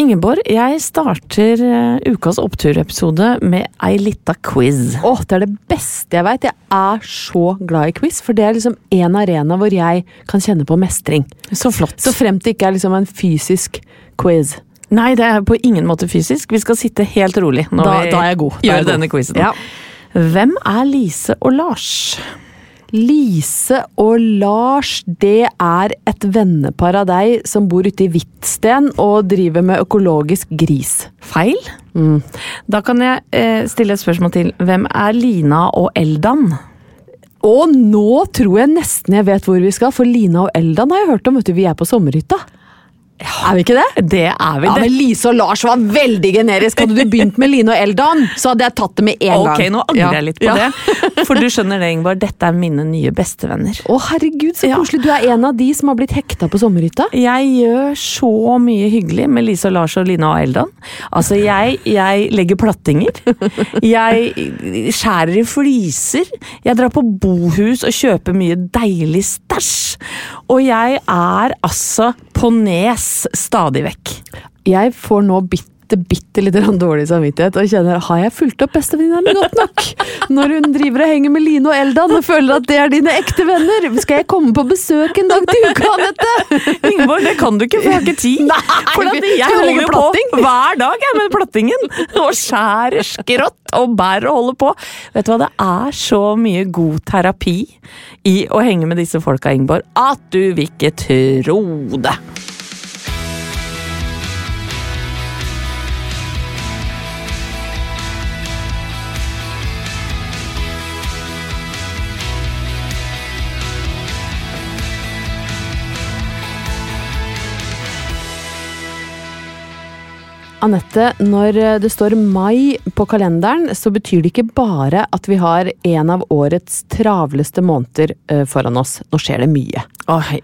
Ingeborg, jeg starter eh, ukas oppturepisode med ei lita quiz. Åh, det er det beste jeg veit. Jeg er så glad i quiz, for det er liksom en arena hvor jeg kan kjenne på mestring. Så flott. Så fremt det ikke er liksom en fysisk quiz. Nei, det er på ingen måte fysisk. Vi skal sitte helt rolig når Da- vi da er jeg god. Gjør jeg god. denne quizen. Ja. Hvem er Lise og Lars? Lise og Lars, det er et vennepar av deg som bor ute i Hvitsten og driver med økologisk gris. Feil. Da kan jeg eh, stille et spørsmål til. Hvem er Lina og Eldan? Og nå tror jeg nesten jeg vet hvor vi skal, for Lina og Eldan har jeg hørt om, vet du, vi er på sommerhytta. Er vi ikke det? Det er vi. Ja, det. men Lise og Lars var veldig generisk. Hadde du begynt med Line og Eldan, så hadde jeg tatt det med en gang. Ok, nå angrer Ja. jeg litt på Ja. det. For du skjønner det, Ingeborg. Dette er mine nye bestevenner. Å herregud, så Ja. koselig. Du er en av de som har blitt hekta på sommerhytta. Jeg gjør så mye hyggelig med Lise og Lars og Lina og Eldan. Altså, jeg, jeg legger plattinger. Jeg skjærer i fliser. Jeg drar på bohus og kjøper mye deilig stæsj. Og jeg er altså på nes stadig vekk. Jeg får nå bitte, bitte litt dårlig samvittighet og kjenner har jeg fulgt opp bestevenninna mi godt nok? Når hun driver og henger med Line og Eldan og føler at det er dine ekte venner. Skal jeg komme på besøk en dag til uka, Anette? Ingeborg, det kan du ikke, for jeg har ikke tid. Nei, at jeg holder jo på hver dag jeg, med plattingen. Og skjærer skrått og bærer og holder på. Vet du hva, det er så mye god terapi i å henge med disse folka, Ingeborg, at du vil ikke tro det. Anette, når det står mai på kalenderen, så betyr det ikke bare at vi har en av årets travleste måneder eh, foran oss. Nå skjer det mye. Åh,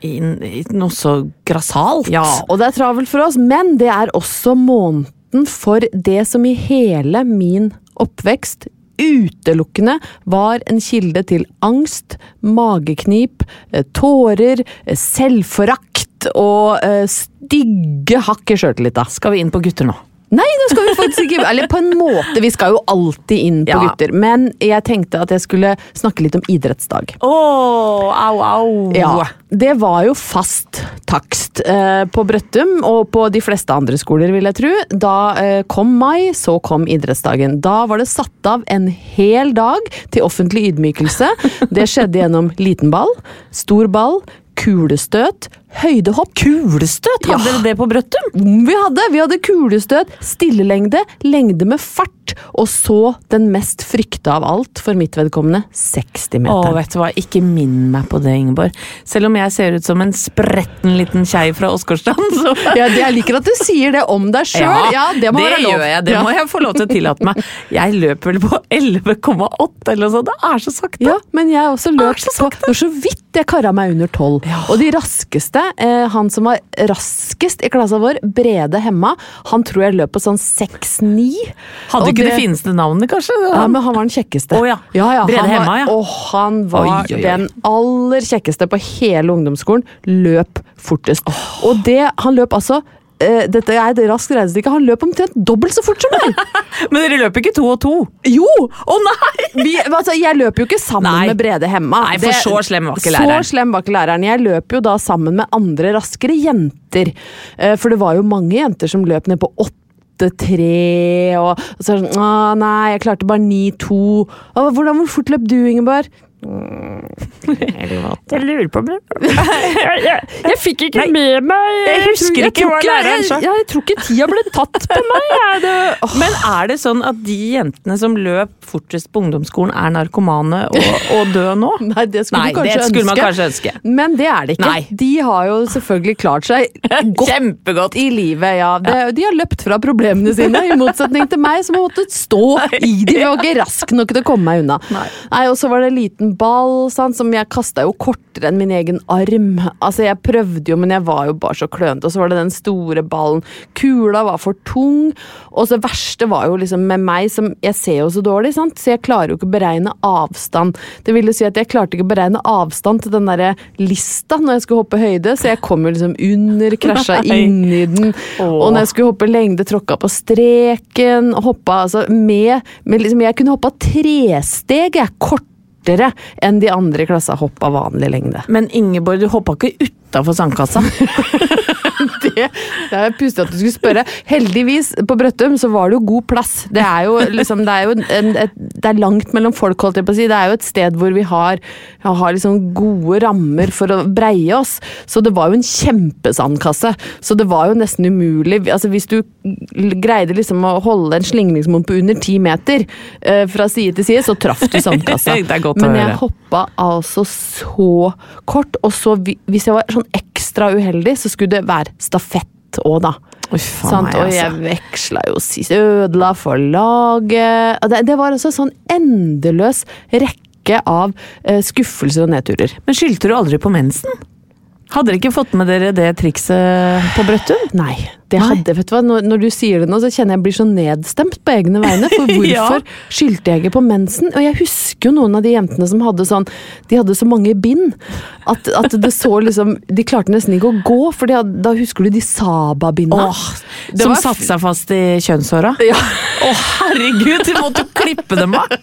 noe så grassat. Ja, og det er travelt for oss, men det er også måneden for det som i hele min oppvekst utelukkende var en kilde til angst, mageknip, eh, tårer, eh, selvforakt og eh, stygge hakk i sjøltillita. Skal vi inn på gutter nå? Nei, nå skal vi faktisk ikke Eller på en måte, vi skal jo alltid inn på Ja. gutter. Men jeg tenkte at jeg skulle snakke litt om idrettsdag. Åh, au, au. Ja, Det var jo fast takst eh, på Brøttum og på de fleste andre skoler, vil jeg tro. Da eh, kom mai, så kom idrettsdagen. Da var det satt av en hel dag til offentlig ydmykelse. Det skjedde gjennom liten ball, stor ball, kulestøt, høydehopp. Kulestøt, hadde Ja. dere det på Brøttum? Vi hadde, vi hadde kulestøt, stillelengde, lengde med fart, og så den mest frykta av alt, for mitt vedkommende, 60 Å, meter. vet du hva, ikke minn meg på det, Ingeborg. Selv om jeg ser ut som en spretten liten kjei fra Åsgårdstrand, så Ja, jeg liker at du sier det om deg sjøl. Ja, det må være lov. gjør jeg. Det ja. må jeg få lov til å tillate meg. Jeg løper vel på 11,8 eller noe sånt. Det er så sakte. Ja, men jeg også løp så på Det var så vidt jeg kara meg under tolv. Og de raskeste, eh, han som var raskest i klassa vår, Brede Hemma, han tror jeg løp på sånn 6-9. Hadde ikke det, fineste navnet, kanskje? Ja, men han var den kjekkeste. Oh, ja. ja, Brede han var, Hemma, ja. Og han var Oi, oi, oi. den aller kjekkeste på hele ungdomsskolen. Løp fortest. Og det, han løp altså eh, dette er et raskt regnestykke. Han løp omtrent dobbelt så fort som meg! Men dere løper ikke to og to? Jo! Å nei! Vi, altså, jeg løper jo ikke sammen Nei. med Brede Hemma. Nei, for så slem var ikke læreren. Så slem var ikke læreren. Jeg løper jo da sammen med andre raskere jenter. Uh, For det var jo mange jenter som løp ned på 8-3, og, og så er det sånn Å nei, jeg klarte bare 9-2. Hvordan, hvor fort løp du, Ingeborg? Jeg lurer på det. Jeg fikk ikke Nei, med meg jeg husker ikke hva læreren sa. Jeg, jeg tror ikke tida ble tatt på meg. Jeg, det, oh. Men er det sånn at de jentene som løp fortest på ungdomsskolen, er narkomane og, og døde nå? Nei, det skulle Nei, du kanskje det skulle man kanskje ønske. Men det er det ikke. Nei. De har jo selvfølgelig klart seg godt Kjempegodt. i livet, ja. Det, De har løpt fra problemene sine, i motsetning til meg som har måttet stå i de. Jeg var ikke rask nok til å komme meg unna. Nei. Og så var det en liten ball sant, som jeg kasta jo kortere enn min egen arm. Altså, Jeg prøvde jo, men jeg var jo bare så klønete. Og så var det den store ballen. Kula var for tung. Og så det verste var jo liksom med meg som Jeg ser jo så dårlig, sant? så jeg klarer jo ikke å beregne avstand. Det ville si at jeg klarte ikke å beregne avstand til den derre lista når jeg skulle hoppe høyde, så jeg kom jo liksom under, krasja inni den. Åh. Og når jeg skulle hoppe lengde, tråkka på streken. Hoppa altså med, med liksom, Jeg kunne hoppa tresteg, jeg. Kortere enn de andre i klassa hoppa vanlig lengde. Men Ingeborg, du hoppa ikke utafor sandkassa? Det, det er pussig at du skulle spørre. Heldigvis, på Brøttum så var det jo god plass. Det er jo liksom, det er jo en, et, det er langt mellom folk, holdt jeg på å si. Det er jo et sted hvor vi har, har liksom gode rammer for å breie oss. Så det var jo en kjempesandkasse. Så det var jo nesten umulig. Altså Hvis du greide liksom å holde en slingringsmonn på under ti meter eh, fra side til side, så traff du sandkassa. Men jeg hoppa altså så kort, og så hvis jeg var sånn ekstra uheldig, så skulle det være stafett òg, da. Oi, faen Sant? og jeg altså. jeg veksla jo sist, ødela for laget Det, det var altså sånn endeløs rekke av eh, skuffelser og nedturer. Men skyldte du aldri på mensen? Hadde dere ikke fått med dere det trikset på Brøttum? Nei, det hadde, vet du hva, når, når du sier det nå, så kjenner jeg blir så nedstemt på egne vegne. For Ja. hvorfor skyldte jeg ikke på mensen? Og jeg husker jo noen av de jentene som hadde sånn De hadde så mange bind at, at det så liksom De klarte nesten ikke å gå, for de hadde, da husker du de Saba-binda? Som satte seg fast i kjønnshåra? Ja. Å, herregud! Du måtte klippe dem av!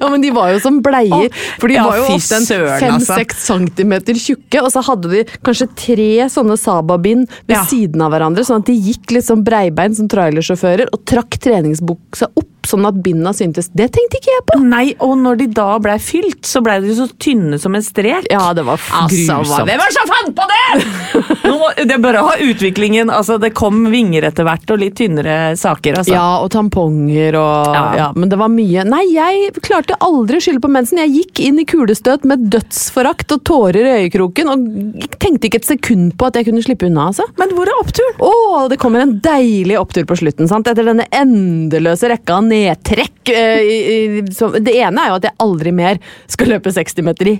Ja, men de var jo som bleier. Oh, For de ja, var jo ofte en altså. fem-seks centimeter tjukke, og så hadde de kanskje tre sånne Saba-bind ved Ja. siden av hverandre, sånn at de gikk litt sånn breibein som trailersjåfører og trakk treningsbuksa opp sånn at binda syntes. Det tenkte ikke jeg på! Nei, og når de da blei fylt, så blei de så tynne som en strek. Ja, det var grusomt. Altså, grusomt. hvem var det som fant på det?! Nå, det er bare å ha utviklingen. Altså, det kom vinger etter hvert, og litt tynnere saker. Altså. Ja, og tamponger og ja. Ja. Men det var mye Nei, jeg klarte aldri å skylde på mensen. Jeg gikk inn i kulestøt med dødsforakt og tårer i øyekroken og tenkte ikke et sekund på at jeg kunne slippe unna, altså. Men hvor er oppturen? Å, det kommer en deilig opptur på slutten. sant? Etter denne endeløse rekka av nedtrekk. eh, det ene er jo at jeg aldri mer skal løpe 60 meter i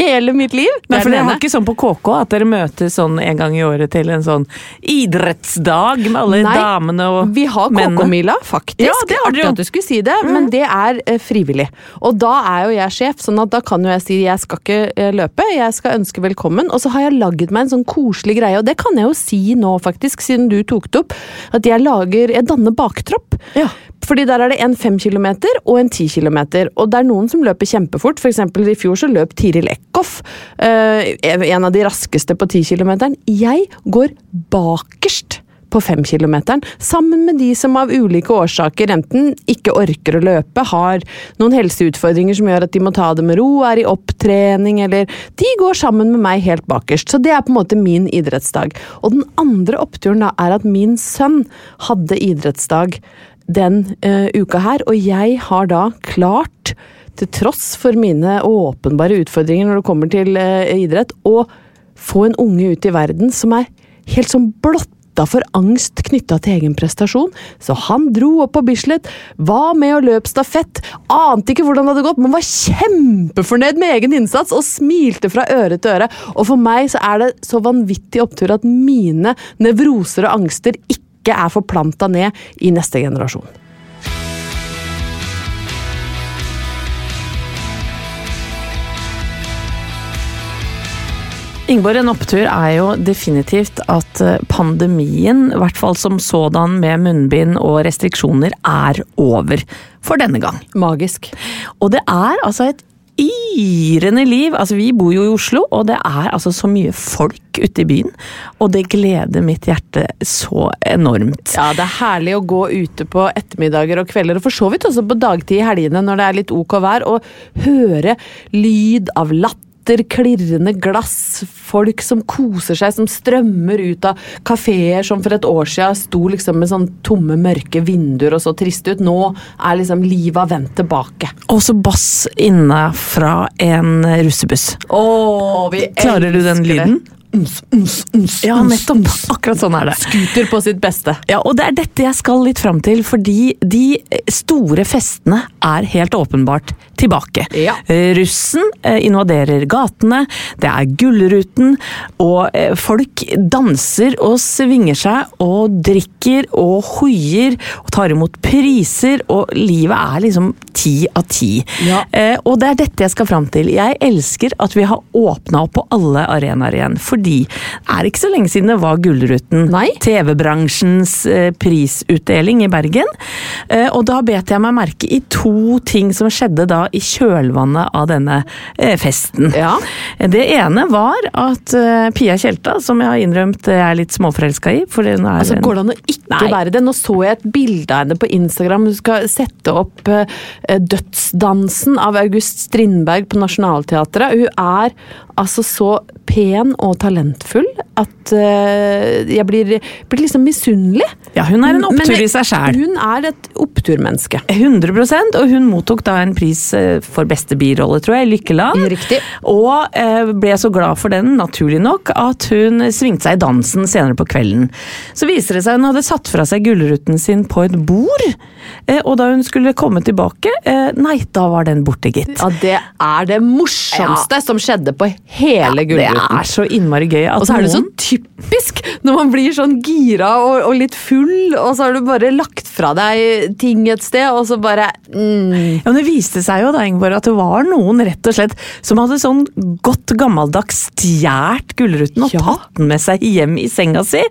hele mitt liv. Det Nei, for Dere har ikke sånn på KK at dere møtes sånn en gang i året til en sånn idrettsdag med alle Nei, damene og Vi har? KK-mila, faktisk. Ja, det har Artig. Mm. at du skulle si det, men det er eh, frivillig. Og da er jo jeg sjef, sånn at da kan jo jeg si jeg skal ikke eh, løpe, jeg skal ønske velkommen. Og så har jeg laget meg en sånn koselig greie, og det kan jeg jo si nå, faktisk, siden du tok det opp, at jeg lager Jeg danner baktropp. Ja. Fordi der er det en fem kilometer og en ti kilometer. Og det er noen som løper kjempefort. For eksempel i fjor så løp Tiril Eckhoff, eh, en av de raskeste på ti kilometeren. Jeg går bakerst på femkilometeren, sammen med de som av ulike årsaker enten ikke orker å løpe, har noen helseutfordringer som gjør at de må ta det med ro, er i opptrening, eller De går sammen med meg helt bakerst. Så det er på en måte min idrettsdag. Og den andre oppturen da er at min sønn hadde idrettsdag den uh, uka her, og jeg har da klart, til tross for mine åpenbare utfordringer når det kommer til eh, idrett, å få en unge ut i verden som er helt sånn blotta frykta for angst knytta til egen prestasjon, så han dro opp på Bislett, var med og løp stafett, ante ikke hvordan det hadde gått, men var kjempefornøyd med egen innsats og smilte fra øre til øre. Og for meg så er det så vanvittig opptur at mine nevroser og angster ikke er forplanta ned i neste generasjon. Ingeborg, en opptur er jo definitivt at eh, pandemien, i hvert fall som sådan med munnbind og restriksjoner, er over. For denne gang. Magisk. Og det er altså et yrende liv. Altså, vi bor jo i Oslo, og det er altså så mye folk ute i byen. Og det gleder mitt hjerte så enormt. Ja, det er herlig å gå ute på ettermiddager og kvelder, og for så vidt også på dagtid i helgene når det er litt ok vær, og høre lyd av latter klirrende glass, folk som koser seg, som strømmer ut av kafeer som for et år siden sto liksom med sånn tomme, mørke vinduer og så triste ut. Nå er liksom livet vendt tilbake. Og så bass inne fra en russebuss. Å, vi Klarer du den lyden? det. Ums, uns, uns, Ja, nettopp. Akkurat sånn er det. Scooter på sitt beste. Ja, og det er dette jeg skal litt fram til, fordi de store festene er helt åpenbart tilbake. Ja. Eh, Russen eh, invaderer gatene, det er Gullruten, og eh, folk danser og svinger seg og drikker og hoier og tar imot priser, og livet er liksom ti av ti. Ja. Eh, og det er dette jeg skal fram til. Jeg elsker at vi har åpna opp på alle arenaer igjen, fordi det er ikke så lenge siden det var Gullruten. TV-bransjens eh, prisutdeling i Bergen. Eh, og da bet jeg meg merke i to ting som skjedde da i kjølvannet av denne eh, festen. Ja. Det ene var at Pia Tjelta, som jeg har innrømt jeg er litt småforelska i for hun er Altså, Går det an å ikke Nei. være det? Nå så jeg et bilde av henne på Instagram. Hun skal sette opp Dødsdansen av August Strindberg på Nationaltheatret. Hun er altså så pen og talentfull at eh, jeg blir, blir liksom misunnelig. Ja, hun er en Men opptur i seg sjæl. Hun er et oppturmenneske. 100 og hun mottok da en pris eh, for beste birolle, tror jeg, i Lykkeland. Riktig. Og eh, ble så glad for den, naturlig nok, at hun svingte seg i dansen senere på kvelden. Så viser det seg hun hadde satt fra seg gullruten sin på et bord, og da hun skulle komme tilbake, nei, da var den borte, gitt. Ja, det er det morsomste som skjedde på hele det Gullruten. er så innmari gøy at Og så det så noen typisk når man blir sånn gira og, og litt full, og så har du bare lagt fra deg ting et sted, og så bare mm. Ja, men Det viste seg jo da, Ingeborg, at det var noen rett og slett som hadde sånn godt gammeldags stjålet Gullruten og Ja. tatt den med seg hjem i senga si,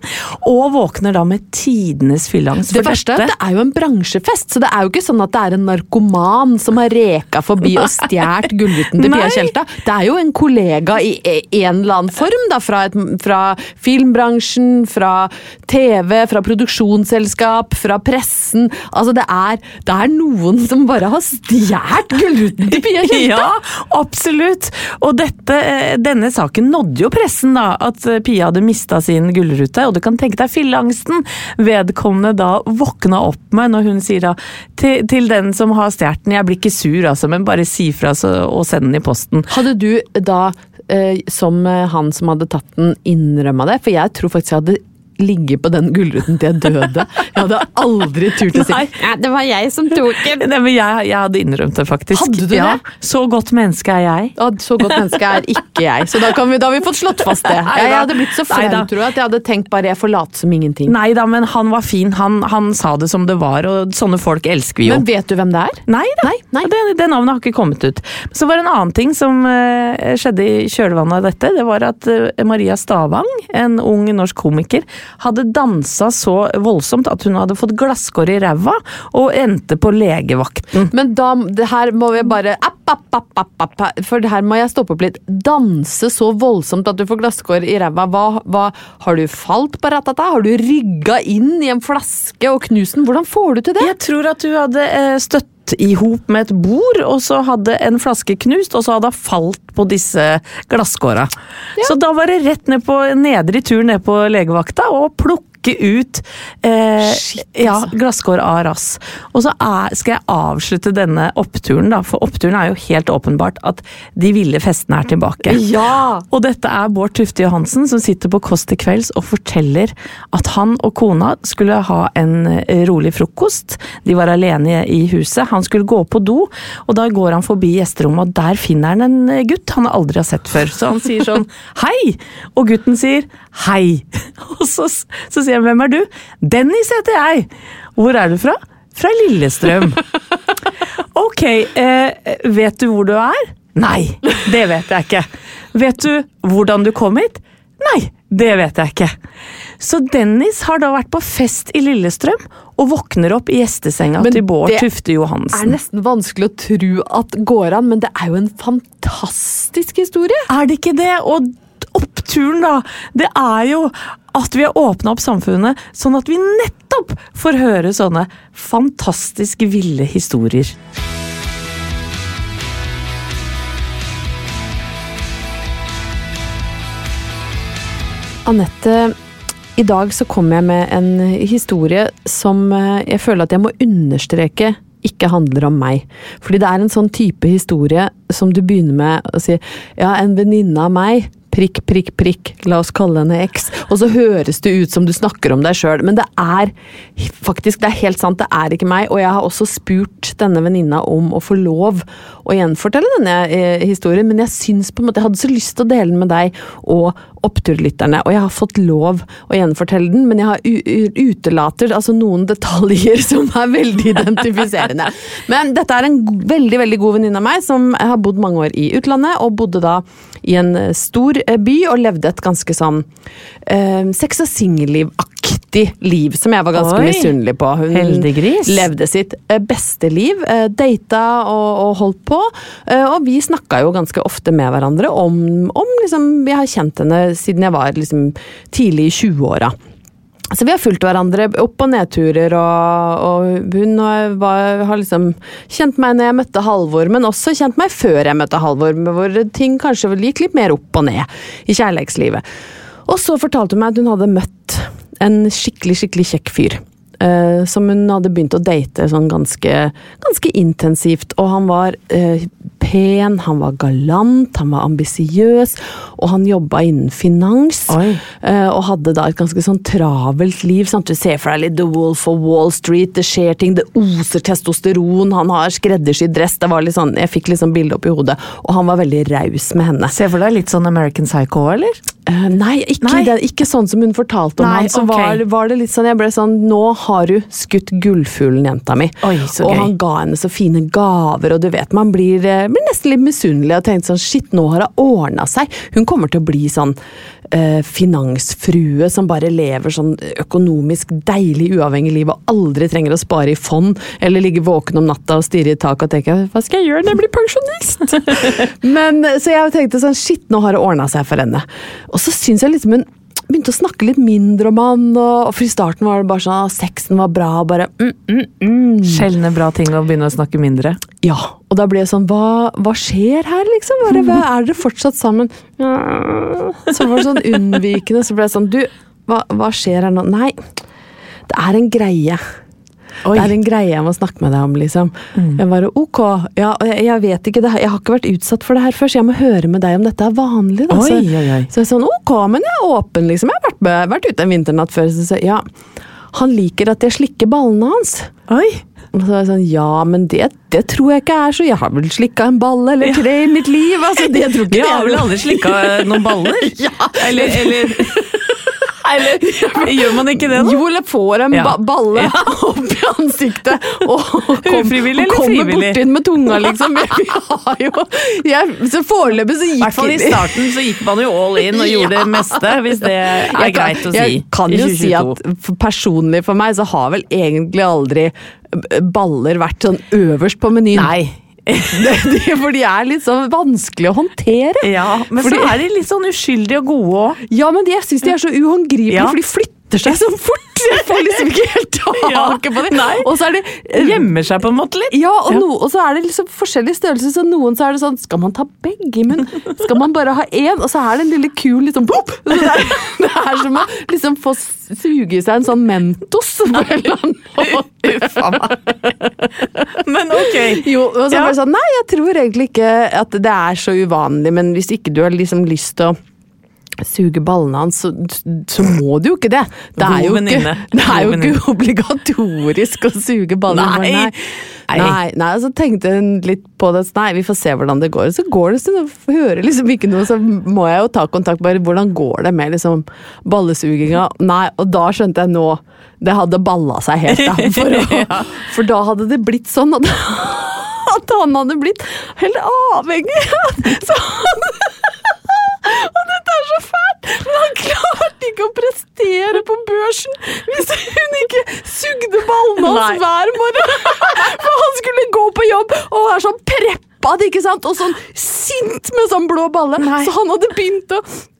og våkner da med tidenes fylleangst. Det verste er det er jo en bransjefest, så det er jo ikke sånn at det er en narkoman som har reka forbi og stjålet Gullruten til Pia Nei. Tjelta. Det er jo en kollega i e- en eller annen form, da, fra, et, fra filmbransjen, fra TV, fra produksjonsselskap, fra pressen. Altså, det er, det er noen som bare har stjålet Gullruten til Pia Tjelta! Ja, absolutt. Og dette, eh, denne saken nådde jo pressen, da. At eh, Pia hadde mista sin gullrute. Og du kan tenke deg filleangsten vedkommende da våkna opp med når hun sier da til, til den som har stjålet den, jeg blir ikke sur altså, men bare si fra så, og send den i posten. Hadde du da, som eh, han som hadde tatt den, innrømma det? For jeg tror faktisk jeg hadde ligget på den gullruten til jeg døde. Jeg hadde aldri turt å si Nei. ja, det var jeg som tok den. Nei, men jeg, jeg hadde innrømt det, faktisk. Hadde du ja, det? Så godt menneske er jeg. Ja, så godt menneske er ikke jeg, så da, kan vi, da har vi fått slått fast det. Jeg, jeg hadde blitt så flau, tror jeg, at jeg hadde tenkt bare jeg får late som ingenting. Nei da, men han var fin. Han, han sa det som det var, og sånne folk elsker vi jo. Men vet du hvem det er? Nei da, nei. Det, det navnet har ikke kommet ut. Så var det en annen ting som uh, skjedde i kjølvannet av dette. Det var at uh, Maria Stavang, en ung norsk komiker, hadde dansa så voldsomt at hun hadde fått glasskår i ræva og endte på legevakten. Men da, det her må vi bare app, app, app, app, app, For det her må jeg stoppe opp litt. Danse så voldsomt at du får glasskår i ræva. Hva, hva, har du falt på ratata? Har du rygga inn i en flaske og knust den? Hvordan får du til det? Jeg tror at du hadde eh, støtt i hop med et bord, og så hadde en flaske knust, og så hadde hun falt på disse glasskåra. Så da var det rett ned på nedre tur ned på legevakta og plukke plukke ut eh, Shit, ja, altså. glasskår av rass. Og så er, skal jeg avslutte denne oppturen, da, for oppturen er jo helt åpenbart at de ville festene er tilbake. Ja! Og dette er Bård Tufte Johansen som sitter på Kåss til kvelds og forteller at han og kona skulle ha en eh, rolig frokost. De var alene i huset. Han skulle gå på do, og da går han forbi gjesterommet, og der finner han en eh, gutt han aldri har sett før. Så han sier sånn hei! Og gutten sier hei. Og så, så sier han hvem er du? Dennis heter jeg! Hvor er du fra? Fra Lillestrøm. Ok, eh, vet du hvor du er? Nei, det vet jeg ikke. Vet du hvordan du kom hit? Nei, det vet jeg ikke. Så Dennis har da vært på fest i Lillestrøm, og våkner opp i gjestesenga Men til Bård Tufte Johansen. det er nesten vanskelig å tro at går an, men det er jo en fantastisk historie. Er det ikke det? Og oppturen, da, det er jo at vi har åpna opp samfunnet sånn at vi nettopp får høre sånne fantastisk ville historier. Anette, i dag så kom jeg med en historie som eh, jeg føler at jeg må understreke ikke handler om meg. Fordi det er en sånn type historie som du begynner med å si ja, en venninne av meg, prikk, prikk, prikk, la oss kalle henne X. Og så høres det ut som du snakker om deg sjøl, men det er faktisk, det er helt sant, det er ikke meg. Og jeg har også spurt denne venninna om å få lov å gjenfortelle denne eh, historien, men jeg syns på en måte, jeg hadde så lyst til å dele den med deg og oppturlytterne, og jeg har fått lov å gjenfortelle den, men jeg har utelater altså noen detaljer som er veldig identifiserende. Men dette er en veldig, veldig god venninne av meg, som har bodd mange år i utlandet, og bodde da i en stor eh, by og levde et ganske sånn eh, sex- og singelliv-aktig liv, som jeg var ganske Oi, misunnelig på. Hun heldiggris. levde sitt eh, beste liv, eh, data og, og holdt på, eh, og vi snakka jo ganske ofte med hverandre om, om liksom, Jeg har kjent henne siden jeg var liksom tidlig i 20-åra. Så vi har fulgt hverandre opp- og nedturer, og, og hun var, har liksom kjent meg når jeg møtte Halvor, men også kjent meg før jeg møtte Halvor, hvor ting kanskje gikk litt mer opp og ned i kjærlighetslivet. Og så fortalte hun meg at hun hadde møtt en skikkelig, skikkelig kjekk fyr. Uh, som hun hadde begynt å date sånn ganske, ganske intensivt. Og han var uh, pen, han var galant, han var ambisiøs, og han jobba innen finans. Eh, og hadde da et ganske sånn travelt liv. Sant? Du ser for deg litt The Wolf of Wall Street, det skjer ting, det oser testosteron, han har skreddersydd dress. Det var litt sånn, Jeg fikk litt sånn bilde opp i hodet, og han var veldig raus med henne. Se for deg litt sånn American Psycho, eller? Eh, nei, ikke, Nei. Det, ikke sånn som hun fortalte om Nei, han. Så okay. var, var det litt sånn, jeg ble sånn Nå har du skutt gullfuglen, jenta mi. Oi, og gøy. han ga henne så fine gaver, og du vet, man blir, eh, blir nesten litt misunnelig og tenkte sånn Shit, nå har hun ordna seg. Hun kommer til å bli sånn eh, finansfrue som bare lever sånn økonomisk deilig, uavhengig liv og aldri trenger å spare i fond eller ligge våken om natta og stirre i taket og tenke Hva skal jeg gjøre når jeg blir pensjonist? Men, så jeg tenkte sånn Shit, nå har det ordna seg for henne. Og så syns jeg liksom hun begynte å snakke litt mindre om han, og, og for i starten var det bare sånn at sexen var bra, og bare mm, mm, mm. Sjeldne bra ting å begynne å snakke mindre. Ja, og da ble det sånn Hva, hva skjer her, liksom? Hva, er dere fortsatt sammen? Så var det sånn unnvikende, så ble det sånn Du, hva, hva skjer her nå? Nei, det er en greie. Oi. Det er en greie jeg må snakke med deg om, liksom. Jeg bare ok, ja, jeg, jeg vet ikke, det, jeg har ikke vært utsatt for det her før, så jeg må høre med deg om dette er vanlig. Da. Så, oi, oi. så jeg sånn ok, men jeg er åpen, liksom. Jeg har vært, med, vært ute en vinternatt før, så sier ja. Han liker at jeg slikker ballene hans. Oi! Og så er jeg sånn, ja, men det, det tror jeg ikke er så Jeg har vel slikka en balle eller tre i mitt liv. altså, det, jeg tror ikke Vi har vel aldri slikka noen baller? Eller, eller, eller Gjør man ikke det, da? Jo, eller får en Ja. ba balle opp i ansiktet og kom, Ufrivillig eller kommer frivillig? borti den med tunga, liksom. Vi har jo, jeg, så foreløpig så I gikk hvert fall i starten så gikk man jo all in og gjorde Ja. det meste, hvis det er kan- greit å si. Jeg kan jo si at personlig for meg så har vel egentlig aldri baller vært sånn øverst på menyen. Nei. For de er litt sånn vanskelig å håndtere. Ja, men Fordi- så er de litt sånn uskyldige og gode òg. Ja, men de, jeg syns de er så uhåndgripelige, Ja. for de flytter flytter seg så fort! Jeg får liksom ikke helt taket på det. Nei. Og så er det eh, Gjemmer seg på en måte litt. ja, og, no, og så er det liksom forskjellige størrelser. Så noen så er det sånn Skal man ta begge i munnen? Skal man bare ha én? Og så er det en lille kul liksom pop! Så Det er, det er som å liksom få suge i seg en sånn Mentos på en eller annen måte. Uff a meg. Men ok. Jo, og så Ja. det sånn Nei, jeg tror egentlig ikke at det er så uvanlig, men hvis ikke du har liksom lyst til å suge ballene hans, så, så må du jo ikke det. Det er jo ikke, det er jo ikke obligatorisk å suge ballene. Nei. Nei. Nei, nei, så tenkte jeg litt på det, nei, vi får se hvordan det går. Så går det, så jeg hører liksom ikke noe, så må jeg jo ta kontakt, bare hvordan går det med liksom ballesuginga? Nei, og da skjønte jeg nå, det hadde balla seg helt da, for, å, for da hadde det blitt sånn at, at han hadde blitt helt avhengig. Så han, og dette er så fælt, men han klarte ikke å prestere på børsen hvis hun ikke sugde ballene hans hver morgen. For han skulle gå på jobb og være sånn preppa, ikke sant? og sånn sint med sånn blå balle. Nei. Så han hadde begynt å,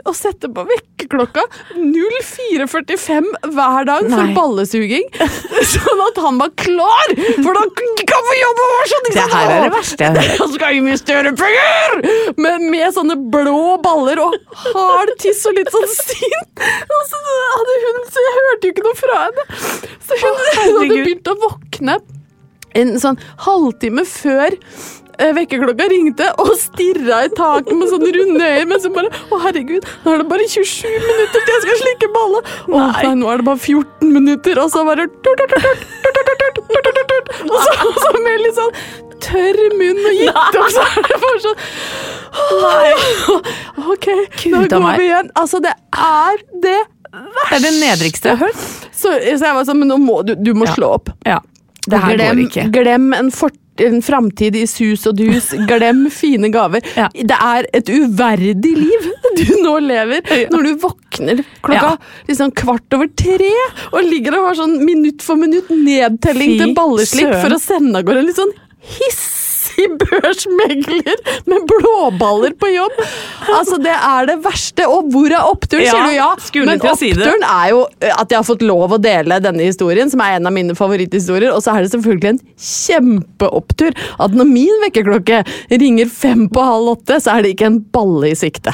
å sette på vekkerklokka 04.45 hver dag for ballesuging. Sånn at han var klar, for da kan vi jobbe jobb og sånn. Det her er det verste jeg. Jeg skal investere penger! Men med sånne blå baller og hard tiss og litt sånn sint. Så hun, så jeg hørte jo ikke noe fra henne. Så hun, hun hadde begynt å våkne en sånn halvtime før Eh, vekkerklokka ringte og stirra i taket med sånne runde øyne, men så bare Å, herregud, nå er det bare 27 minutter til jeg skal slikke balle! Å nei. nå er det bare 14 minutter, og så bare Og så, og så med litt sånn tørr munn og gitt opp, så er det fortsatt, sånn Nei. OK, nå går vi igjen. Altså, det er det verste. Det er det nedrigste jeg har hørt. Så, så jeg var sånn, men nå må du, du må slå opp. Ja. Det her glem, går ikke. Glem en, fort, en framtid i sus og dus. Glem fine gaver. Ja. Det er et uverdig liv du nå lever, når du våkner klokka Ja. liksom kvart over tre og ligger og har sånn minutt for minutt nedtelling Fy til balleslipp søren. for å sende av gårde en litt sånn børsmegler med blåballer på jobb. Altså, det er det verste. Og hvor er oppturen, Ja, sier du ja. Men oppturen si er jo eh, at jeg har fått lov å dele denne historien, som er en av mine favoritthistorier. Og så er det selvfølgelig en kjempeopptur at når min vekkerklokke ringer fem på halv åtte, så er det ikke en balle i sikte.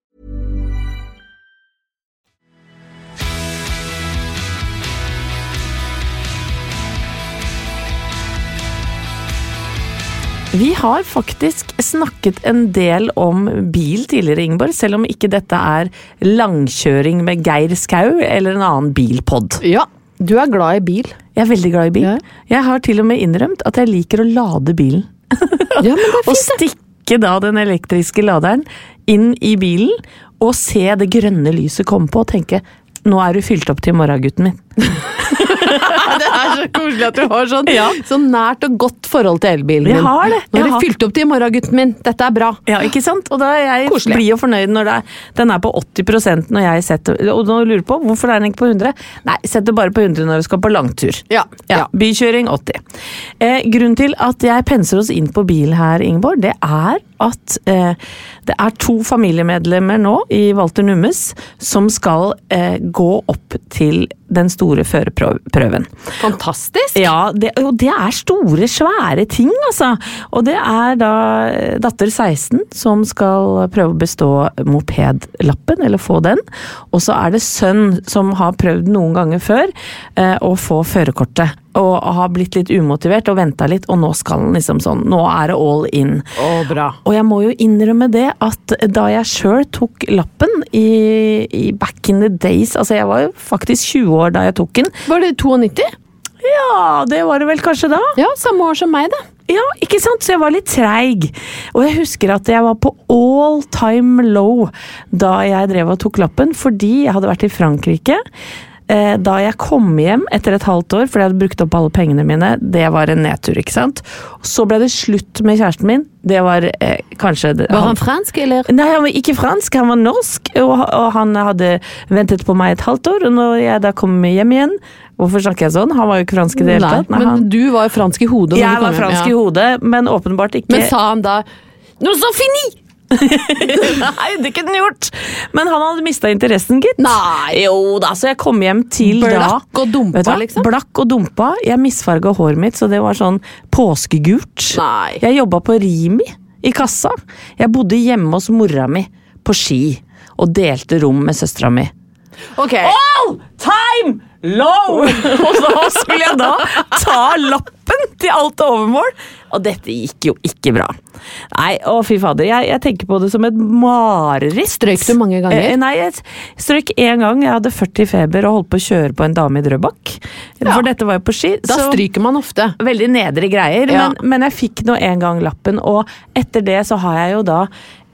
Vi har faktisk snakket en del om bil tidligere, Ingeborg, selv om ikke dette er langkjøring med Geir Skau eller en annen bilpod. Ja, du er glad i bil. Jeg er veldig glad i bil. Ja. Jeg har til og med innrømt at jeg liker å lade bilen. Ja, men det er fint, og stikke da den elektriske laderen inn i bilen og se det grønne lyset komme på og tenke nå er du fylt opp til i morgen, gutten min. Det er så koselig. at du har sånn, Ja. så nært og godt forhold til elbilen Jeg har det, Nå har du fylt opp til i morgen, gutten min. Dette er bra. Ja, ikke sant? Og da er jeg Koselig. blid og fornøyd når er, den er på 80 når jeg setter Og nå lurer du på hvorfor er den ikke på 100? Nei, setter bare på 100 når vi skal på langtur. Ja, ja. Bykjøring 80. Eh, grunnen til at jeg penser oss inn på bil her, Ingeborg, det er at eh, det er to familiemedlemmer nå i Walter Nummes som skal eh, gå opp til den store førerprøven. Fantastisk. Ja, det, og det er store, svære ting, altså. Og det er da eh, datter 16 som skal prøve å bestå mopedlappen, eller få den. Og så er det sønn som har prøvd noen ganger før eh, å få førerkortet. Og har blitt litt umotivert og venta litt, og nå skal han liksom sånn. Nå er det all in. Oh, bra. Og jeg må jo innrømme det at da jeg sjøl tok lappen i, i back in the days Altså jeg var jo faktisk 20 år da jeg tok den. Var det 92? Ja, det var det vel kanskje da. Ja, samme år som meg, da. Ja, ikke sant? Så jeg var litt treig. Og jeg husker at jeg var på all time low da jeg drev og tok lappen, fordi jeg hadde vært i Frankrike. Eh, Da jeg kom hjem etter et halvt år, fordi jeg hadde brukt opp alle pengene mine, det var en nedtur, ikke sant. Så ble det slutt med kjæresten min. Det var eh, kanskje Var han fransk, eller? Nei, han var ikke fransk, han var norsk, og, og han hadde ventet på meg et halvt år. Og når jeg da kom hjem igjen Hvorfor snakker jeg sånn? Han var jo ikke fransk i det hele tatt. Nei, men han, du var fransk i hodet. jeg var fransk hjem, ja. i hodet, men åpenbart ikke Men sa han da Nå så fini! Nei, det kunne han gjort! Men han hadde mista interessen, gitt. Nei. Jo da, så jeg kom hjem til da Blakk og dumpa, hva? liksom? Blakk og dumpa. Jeg misfarga håret mitt, så det var sånn påskegult. Nei. Jeg jobba på Rimi i kassa. Jeg bodde hjemme hos mora mi på Ski og delte rom med søstera mi. Ok. All time low! Og så skulle jeg da ta lappen til alt overmål. Og dette gikk jo ikke bra. Nei, å fy fader. Jeg, jeg tenker på det som et mareritt. Strøyk du mange ganger? Eh, nei, jeg strøyk én gang. Jeg hadde 40 feber og holdt på å kjøre på en dame i Drøbak. For dette var jo på ski. Da så- stryker man ofte. Veldig nedre greier, Ja. men, men jeg fikk nå en gang lappen, og etter det så har jeg jo da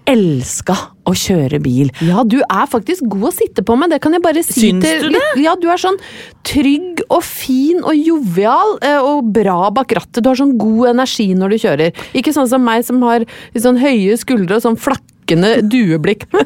elska å kjøre bil. Ja, du er faktisk god å sitte på med, det kan jeg bare si Syns til du det? Ja, du er sånn trygg og fin og jovial eh, og bra bak rattet. Du har sånn god energi når du kjører. Ikke sånn som meg som har sånn høye skuldre og sånn flakkende dueblikk.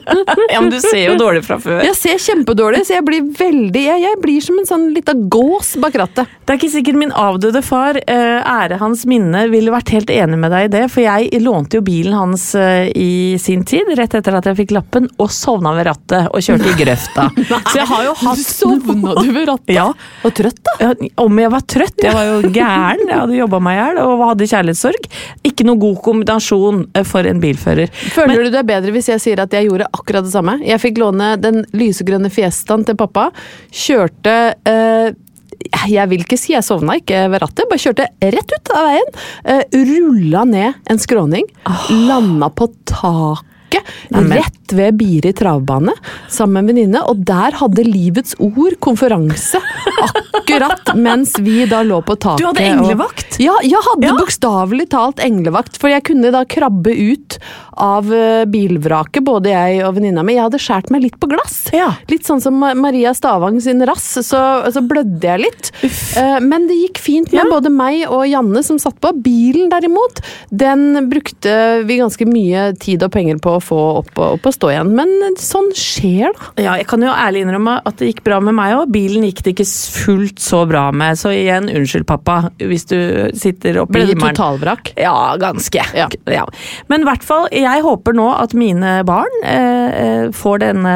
Ja, men du ser jo dårlig fra før. Jeg ser kjempedårlig, så jeg blir veldig Jeg, jeg blir som en sånn lita gås bak rattet. Det er ikke sikkert min avdøde far, eh, ære hans minne, ville vært helt enig med deg i det, for jeg lånte jo bilen hans eh, i sin tid, rett etter at jeg fikk lappen, og sovna ved rattet og kjørte i grøfta. Så jeg har jo hatt Sovna du ved rattet? Ja. Og trøtt, da? Om jeg var trøtt? Jeg var jo gæren. Jeg hadde jobba meg i hjel og hadde kjærlighetssorg. Ikke noe god kombinasjon eh, for en bilfører. Føler du deg bedre hvis jeg sier at jeg gjorde akkurat det samme? Jeg fikk låne den lysegrønne Fiestaen til pappa. Kjørte eh, jeg vil ikke si jeg sovna ikke ved rattet, bare kjørte rett ut av veien. Uh, rulla ned en skråning. Landa på taket. Rett ved Biri travbane sammen med en venninne, og der hadde Livets Ord konferanse. Akkurat mens vi da lå på taket. Du hadde og- englevakt? Ja, jeg hadde Ja. bokstavelig talt englevakt. For jeg kunne da krabbe ut av eh, bilvraket, både jeg og venninna mi. Jeg hadde skåret meg litt på glass. Ja. Litt sånn som Maria Stavang sin rass, så, så blødde jeg litt. Eh, Men det gikk fint med Ja. både meg og Janne som satt på. Bilen derimot, den brukte vi ganske mye tid og penger på å få opp og, opp og stå igjen. Men sånn skjer, da. Ja, jeg kan jo ærlig innrømme at det gikk bra med meg òg. Bilen gikk det ikke fullt så bra med, så igjen, unnskyld pappa, hvis du sitter oppe Ble i det himmelen. totalvrak? Ja, ganske. Ja. Ja. Men i hvert fall, jeg håper nå at mine barn eh, eh, får denne,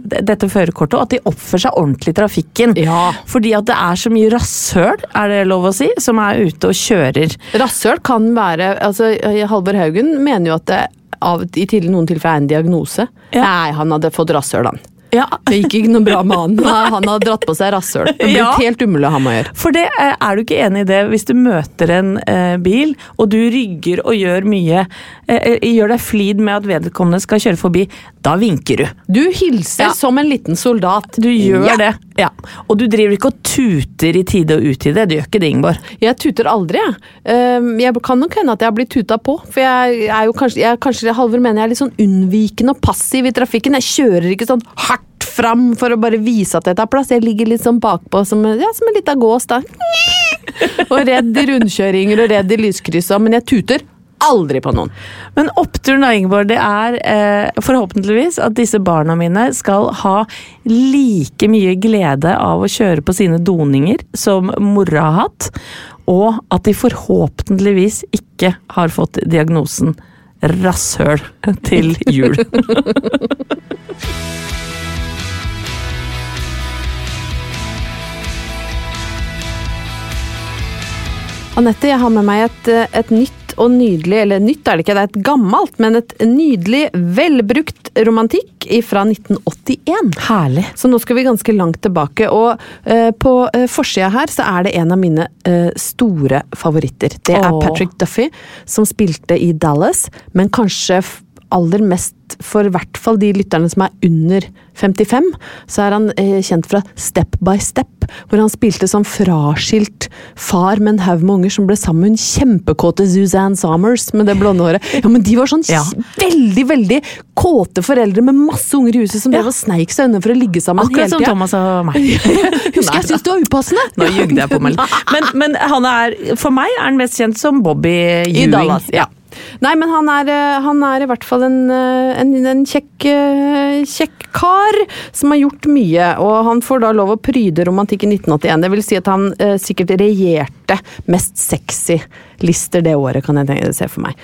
dette førerkortet, og at de oppfører seg ordentlig i trafikken. Ja. Fordi at det er så mye rasshøl, er det lov å si, som er ute og kjører. Rasshøl kan være altså Halvor Haugen mener jo at det av, i til, noen tilfeller er en diagnose. Ja. Nei, han hadde fått rasshøl, han. Ja, Det gikk ikke noe bra med han. Han hadde dratt på seg rasshøl. Det ble Ja. helt umulig å ha med å gjøre. For det eh, er du ikke enig i det hvis du møter en eh, bil, og du rygger og gjør mye, eh, eh, gjør deg flid med at vedkommende skal kjøre forbi, da vinker du. Du hilser Ja. som en liten soldat. Du gjør det. Ja. Og du driver ikke og tuter i tide og utide, det gjør ikke det, Ingeborg. Jeg tuter aldri, jeg. Um, Jeg kan nok hende at jeg har blitt tuta på. For jeg er jo kanskje, jeg, kanskje Halvor mener jeg er litt sånn unnvikende og passiv i trafikken. Jeg kjører ikke sånn hardt fram for å bare vise at jeg tar plass. Jeg ligger litt sånn bakpå som, ja, som en lita gås, da. og redd i rundkjøringer og redd i lyskryssa, men jeg tuter aldri på noen. Men oppturen da, Ingeborg, det er eh, forhåpentligvis at disse barna mine skal ha like mye glede av å kjøre på sine doninger som mora har hatt, og at de forhåpentligvis ikke har fått diagnosen rasshøl til jul. Anette, jeg har med meg et, eh, et nytt og nydelig, eller nytt er det ikke, det er et gammelt, men et nydelig, velbrukt romantikk fra 1981. Herlig. Så nå skal vi ganske langt tilbake, og eh, på eh, forsida her så er det en av mine eh, store favoritter. Det er. Patrick Duffy, som spilte i Dallas, men kanskje aller mest for i hvert fall de lytterne som er under 55, så er han eh, kjent fra Step by Step, hvor han spilte som fraskilt far med en haug med unger som ble sammen med hun kjempekåte Suzanne Somers med det blonde håret. Ja, men de var sånn Ja. veldig, veldig kåte foreldre med masse unger i huset som drev og sneik seg unna for å ligge sammen Akkurat hele som tida. Thomas og meg. Husker jeg syntes det var upassende! Nå jugde jeg på meg. Men, men han er, for meg er han mest kjent som Bobby I Dallas, ja. Nei, men han er, eh, han er i hvert fall en, eh, en, en kjekk, eh, kjekk kar som har gjort mye, og han får da lov å pryde romantikk i 1981. Det vil si at han eh, sikkert regjerte mest sexy lister det året, kan jeg tenke, se for meg.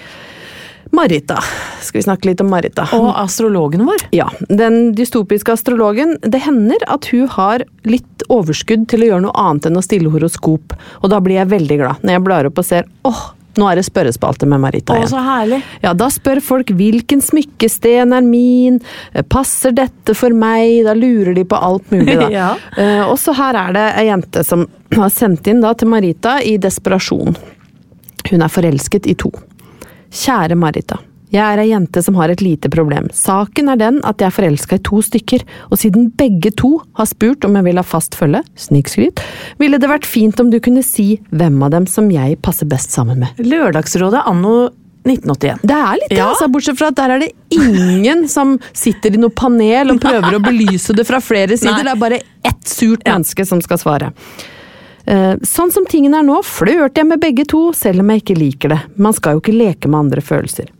Marita. Skal vi snakke litt om Marita? Og astrologen vår. Ja, den dystopiske astrologen. Det hender at hun har litt overskudd til å gjøre noe annet enn å stille horoskop, og da blir jeg veldig glad når jeg blar opp og ser åh, nå er det spørrespalte med Marita Å, igjen. så herlig. Ja, da spør folk hvilken smykkesten er min, Eh, passer dette for meg, da lurer de på alt mulig da. Ja. Eh, og så her er det ei jente som har sendt inn da til Marita i desperasjon. Hun er forelsket i to. Kjære Marita. Jeg er ei jente som har et lite problem. Saken er den at jeg er forelska i to stykker, og siden begge to har spurt om jeg vil ha fast følge, snikskryt, ville det vært fint om du kunne si hvem av dem som jeg passer best sammen med. Lørdagsrådet anno 1981. Det er litt det, Ja. altså, bortsett fra at der er det ingen som sitter i noe panel og prøver å belyse det fra flere sider. Nei. Det er bare ett surt menneske som skal svare. Eh, Sånn som tingene er nå, flørter jeg med begge to, selv om jeg ikke liker det. Man skal jo ikke leke med andre følelser.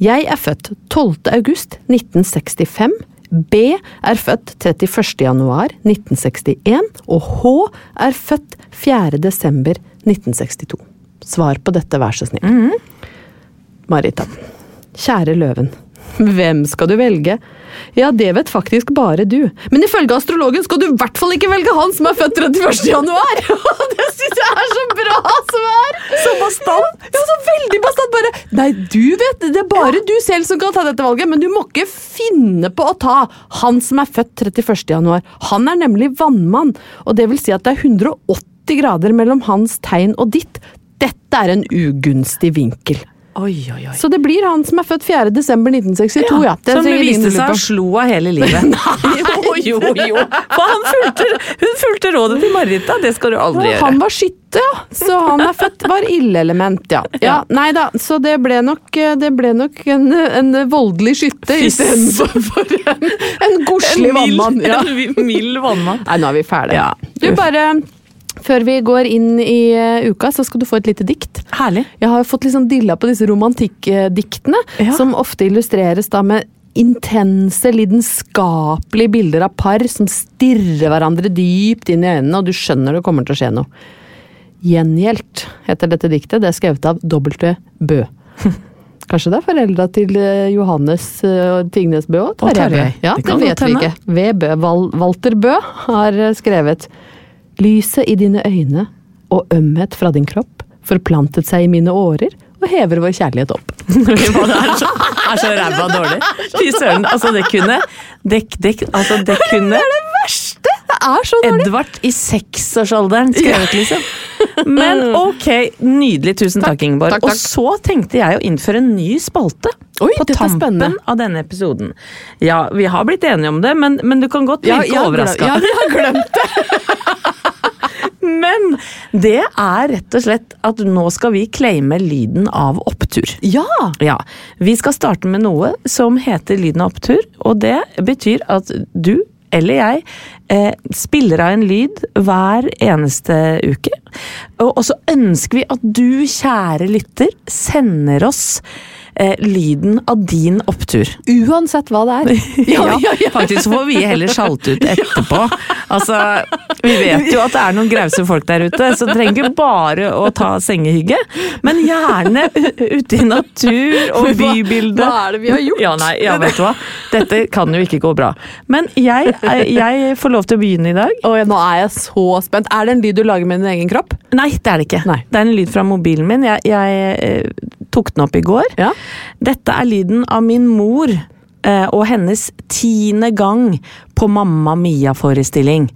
Jeg er født 12. august 1965. B er født 31. januar 1961, og H er født 4. desember 1962. Svar på dette, vær så snill. Marita. Kjære løven. Hvem skal du velge? Ja, det vet faktisk bare du. Men ifølge astrologen skal du i hvert fall ikke velge han som er født 31. januar! det syns jeg er så bra svar! Så bastant! Ja, så veldig bastant. Bare Nei, du vet, det er bare du selv som kan ta dette valget, men du må ikke finne på å ta han som er født 31. januar. Han er nemlig vannmann, og det vil si at det er 180 grader mellom hans tegn og ditt. Dette er en ugunstig vinkel. Oi, oi, oi. Så det blir han som er født 4. desember 1962, ja. Det som det viste seg å slo av hele livet. jo, jo, jo. For han fulgte, hun fulgte rådet til Marita, det skal du aldri Ja, gjøre. Han var skytte, ja. Så han er født var illelement, ja. ja. Nei da, så det ble nok, det ble nok en, en voldelig skytte istedenfor for en, en godslig vannmann. Ja. En mild vannmann. Nei, nå er vi ferdige. Ja. Du, bare før vi går inn i eh, uka, så skal du få et lite dikt. Herlig. Jeg har fått sånn dilla på disse romantikkdiktene, Ja. som ofte illustreres da med intense, lidenskapelige bilder av par som stirrer hverandre dypt inn i øynene, og du skjønner det kommer til å skje noe. Gjengjeldt heter dette diktet. Det er skrevet av W. Bø. Kanskje det er foreldra til eh, Johannes og Tingnes Bø og Tarjei Bø. Ja, Det det, vet vi ikke. V. Bø. Walter Bø har eh, skrevet Lyset i dine øyne og ømhet fra din kropp forplantet seg i mine årer og hever vår kjærlighet opp. det er så, er så ræva dårlig. Fy søren, altså det kunne Dekk, dekk, altså det kunne Det er så dårlig! Edvard i seksårsalderen skrevet, liksom. Men ok, nydelig. Tusen takk, Ingeborg. Takk, takk. Og så tenkte jeg å innføre en ny spalte. Oi, på er tampen av denne episoden. Ja, vi har blitt enige om det, men, men du kan godt Ja, virke jeg overraska. Ja, vi har glemt det! Men det er rett og slett at nå skal vi claime lyden av opptur. Ja! Ja, Vi skal starte med noe som heter lyden av opptur, og det betyr at du eller jeg eh, spiller av en lyd hver eneste uke. Og, og så ønsker vi at du, kjære lytter, sender oss eh, lyden av din opptur. Uansett hva det er. Ja, faktisk får vi heller sjalte ut etterpå. Altså, vi vet jo at det er noen grause folk der ute, så trenger ikke bare å ta sengehygge. Men gjerne ute i natur og bybilde. Hva er det vi har gjort? Ja, nei, ja, vet du hva. Dette kan jo ikke gå bra. Men jeg, jeg får lov til å begynne i dag. Oi, nå er jeg så spent. Er det en lyd du lager med din egen kropp? Nei, det er det ikke. Nei. Det er en lyd fra mobilen min. Jeg, jeg eh, tok den opp i går. Ja. Dette er lyden av min mor og hennes tiende gang på Mamma Mia-forestilling.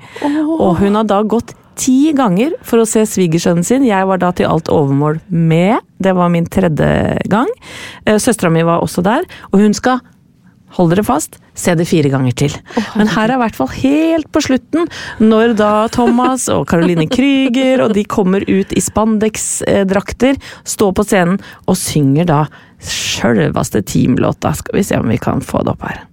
Og hun har da gått ti ganger for å se svigersønnen sin. Jeg var da til alt overmål med. Det var min tredje gang. Eh, Søstera mi var også der. Og hun skal Hold dere fast, se det fire ganger til. Men her er i hvert fall helt på slutten, når da Thomas og Caroline Krüger og de kommer ut i spandex-drakter, står på scenen og synger da sjølveste teamlåta. Skal vi se om vi kan få det opp her.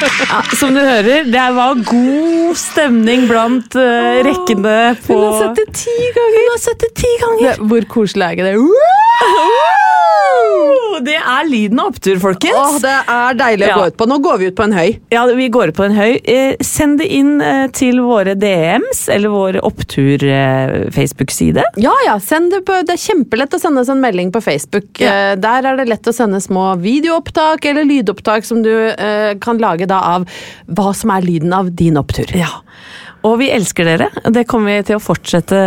Ja, som du hører, det var god stemning blant uh, rekkene på Hun har sett det ti ganger! Hun har sett det ti ganger! Det, hvor koselig er ikke det? Det er lyden av opptur, folkens. Åh, det er deilig å Ja. gå ut på. Nå går vi ut på en høy. Ja, vi går ut på en høy. Eh, send det inn eh, til våre DMs, eller vår opptur-Facebook-side. Ja, ja, send det, på, det er kjempelett å sende oss en melding på Facebook. Ja. Eh, Der er det lett å sende små videoopptak eller lydopptak som du eh, kan lage da av hva som er lyden av din opptur. Ja. Og vi elsker dere. Det kommer vi til å fortsette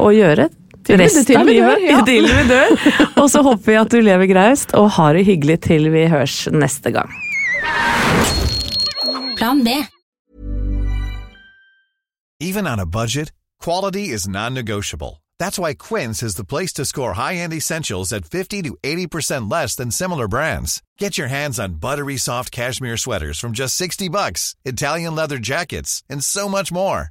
å gjøre. Til resten til av vi dør, ja. Til vi dør. Og så håper vi at du lever graust og har det hyggelig til vi høres neste gang. Plan B. Even on a budget, quality is non-negotiable. That's why Quince is the place to score high-end essentials at 50 to 80% less than similar brands. Get your hands on buttery soft cashmere sweaters from just 60 bucks, Italian leather jackets, and so much more.